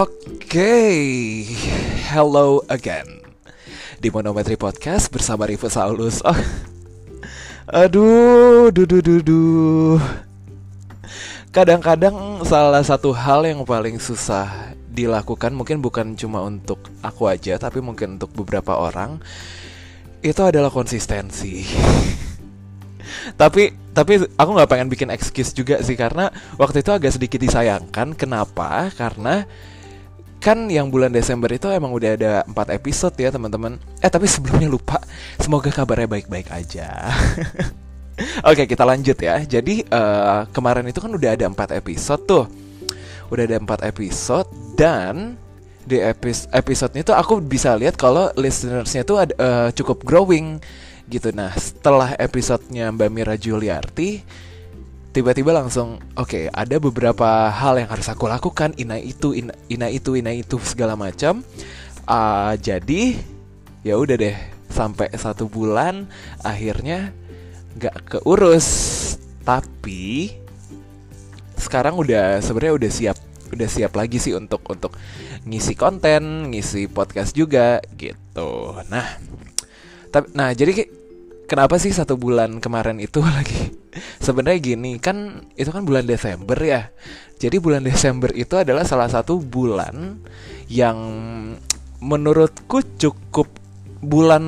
Oke, hello again di Monometri Podcast bersama Rivo Saulus. Oh, aduh, duh, duh, duh, Kadang-kadang salah satu hal yang paling susah dilakukan mungkin bukan cuma untuk aku aja, tapi mungkin untuk beberapa orang itu adalah konsistensi. tapi tapi aku nggak pengen bikin excuse juga sih karena waktu itu agak sedikit disayangkan. Kenapa? Karena kan yang bulan Desember itu emang udah ada 4 episode ya teman-teman. Eh tapi sebelumnya lupa, semoga kabarnya baik-baik aja. Oke kita lanjut ya. Jadi uh, kemarin itu kan udah ada 4 episode tuh. Udah ada 4 episode dan di episode episode itu aku bisa lihat kalau listenersnya tuh ada, uh, cukup growing gitu. Nah setelah episodenya Mbak Mira Juliarti tiba-tiba langsung oke okay, ada beberapa hal yang harus aku lakukan. Ina itu ina, ina itu ina itu segala macam. Uh, jadi ya udah deh sampai satu bulan akhirnya nggak keurus. Tapi sekarang udah sebenarnya udah siap udah siap lagi sih untuk untuk ngisi konten ngisi podcast juga gitu. Nah tapi nah jadi kenapa sih satu bulan kemarin itu lagi? Sebenarnya gini kan itu kan bulan Desember ya. Jadi bulan Desember itu adalah salah satu bulan yang menurutku cukup bulan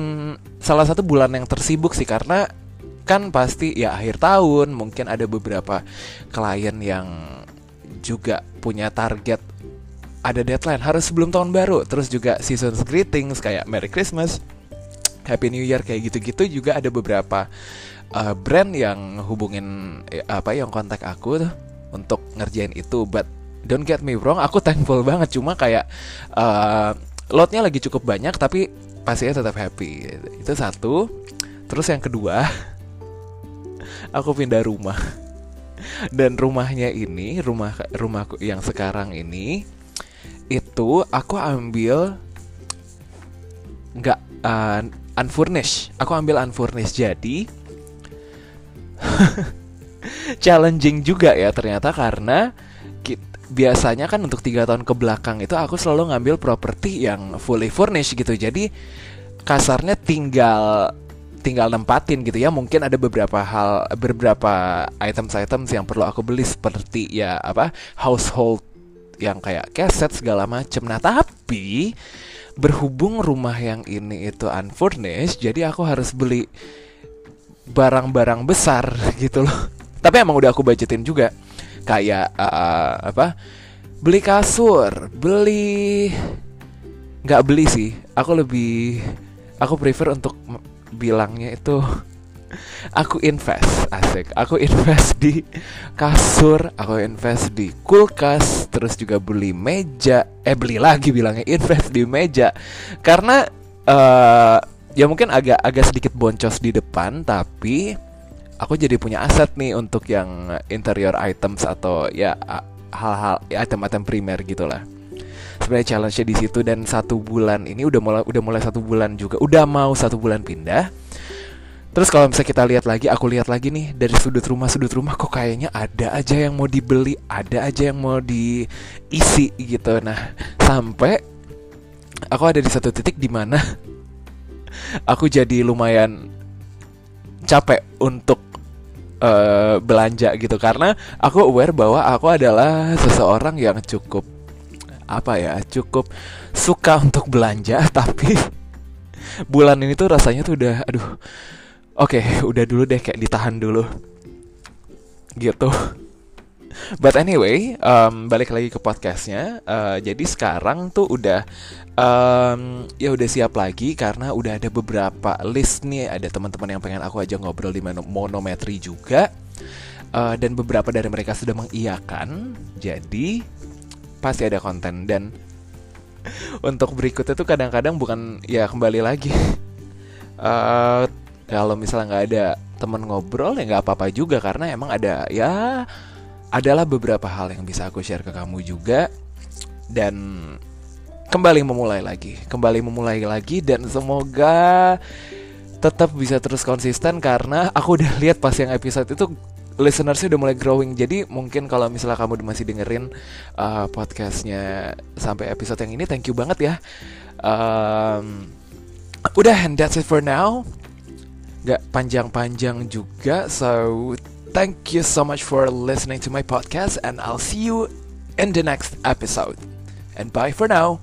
salah satu bulan yang tersibuk sih. Karena kan pasti ya akhir tahun mungkin ada beberapa klien yang juga punya target ada deadline. Harus sebelum tahun baru. Terus juga season greetings kayak Merry Christmas Happy New Year kayak gitu-gitu juga ada beberapa uh, brand yang hubungin ya, apa yang kontak aku tuh untuk ngerjain itu. But don't get me wrong aku thankful banget. Cuma kayak uh, lotnya lagi cukup banyak tapi pastinya tetap happy. Itu satu. Terus yang kedua aku pindah rumah. Dan rumahnya ini rumah rumahku yang sekarang ini itu aku ambil nggak uh, unfurnished. Aku ambil unfurnished jadi challenging juga ya ternyata karena biasanya kan untuk tiga tahun ke belakang itu aku selalu ngambil properti yang fully furnished gitu. Jadi kasarnya tinggal tinggal nempatin gitu ya. Mungkin ada beberapa hal beberapa items-items yang perlu aku beli seperti ya apa household yang kayak keset segala macem. Nah tapi berhubung rumah yang ini itu unfurnished jadi aku harus beli barang-barang besar gitu loh. Tapi emang udah aku budgetin juga. Kayak uh, apa beli kasur beli nggak beli sih. Aku lebih aku prefer untuk bilangnya itu aku invest asik. Aku invest di kasur aku invest di kulkas terus juga beli meja. Eh beli lagi bilangnya invest di meja. Karena uh, ya mungkin agak agak sedikit boncos di depan tapi aku jadi punya aset nih untuk yang interior items atau ya hal-hal ya, item-item primer gitulah. Sebenarnya challenge-nya di situ dan satu bulan ini udah mulai udah mulai satu bulan juga. Udah mau satu bulan pindah Terus kalau misalnya kita lihat lagi, aku lihat lagi nih dari sudut rumah sudut rumah kok kayaknya ada aja yang mau dibeli, ada aja yang mau diisi gitu. Nah, sampai aku ada di satu titik di mana aku jadi lumayan capek untuk uh, belanja gitu karena aku aware bahwa aku adalah seseorang yang cukup apa ya, cukup suka untuk belanja tapi bulan ini tuh rasanya tuh udah aduh Oke, okay, udah dulu deh kayak ditahan dulu. Gitu. But anyway, um, balik lagi ke podcastnya. Uh, jadi sekarang tuh udah um, ya udah siap lagi karena udah ada beberapa list nih. Ada teman-teman yang pengen aku aja ngobrol di monometri juga. Uh, dan beberapa dari mereka sudah mengiyakan. Jadi pasti ada konten dan untuk berikutnya tuh kadang-kadang bukan ya kembali lagi. Uh, kalau misalnya nggak ada temen ngobrol ya nggak apa-apa juga karena emang ada ya adalah beberapa hal yang bisa aku share ke kamu juga. Dan kembali memulai lagi kembali memulai lagi dan semoga tetap bisa terus konsisten karena aku udah lihat pas yang episode itu listenersnya udah mulai growing. Jadi mungkin kalau misalnya kamu masih dengerin uh, podcastnya sampai episode yang ini thank you banget ya. Um, udah and that's it for now Gak panjang-panjang juga. So thank you so much for listening to my podcast and I'll see you in the next episode. And bye for now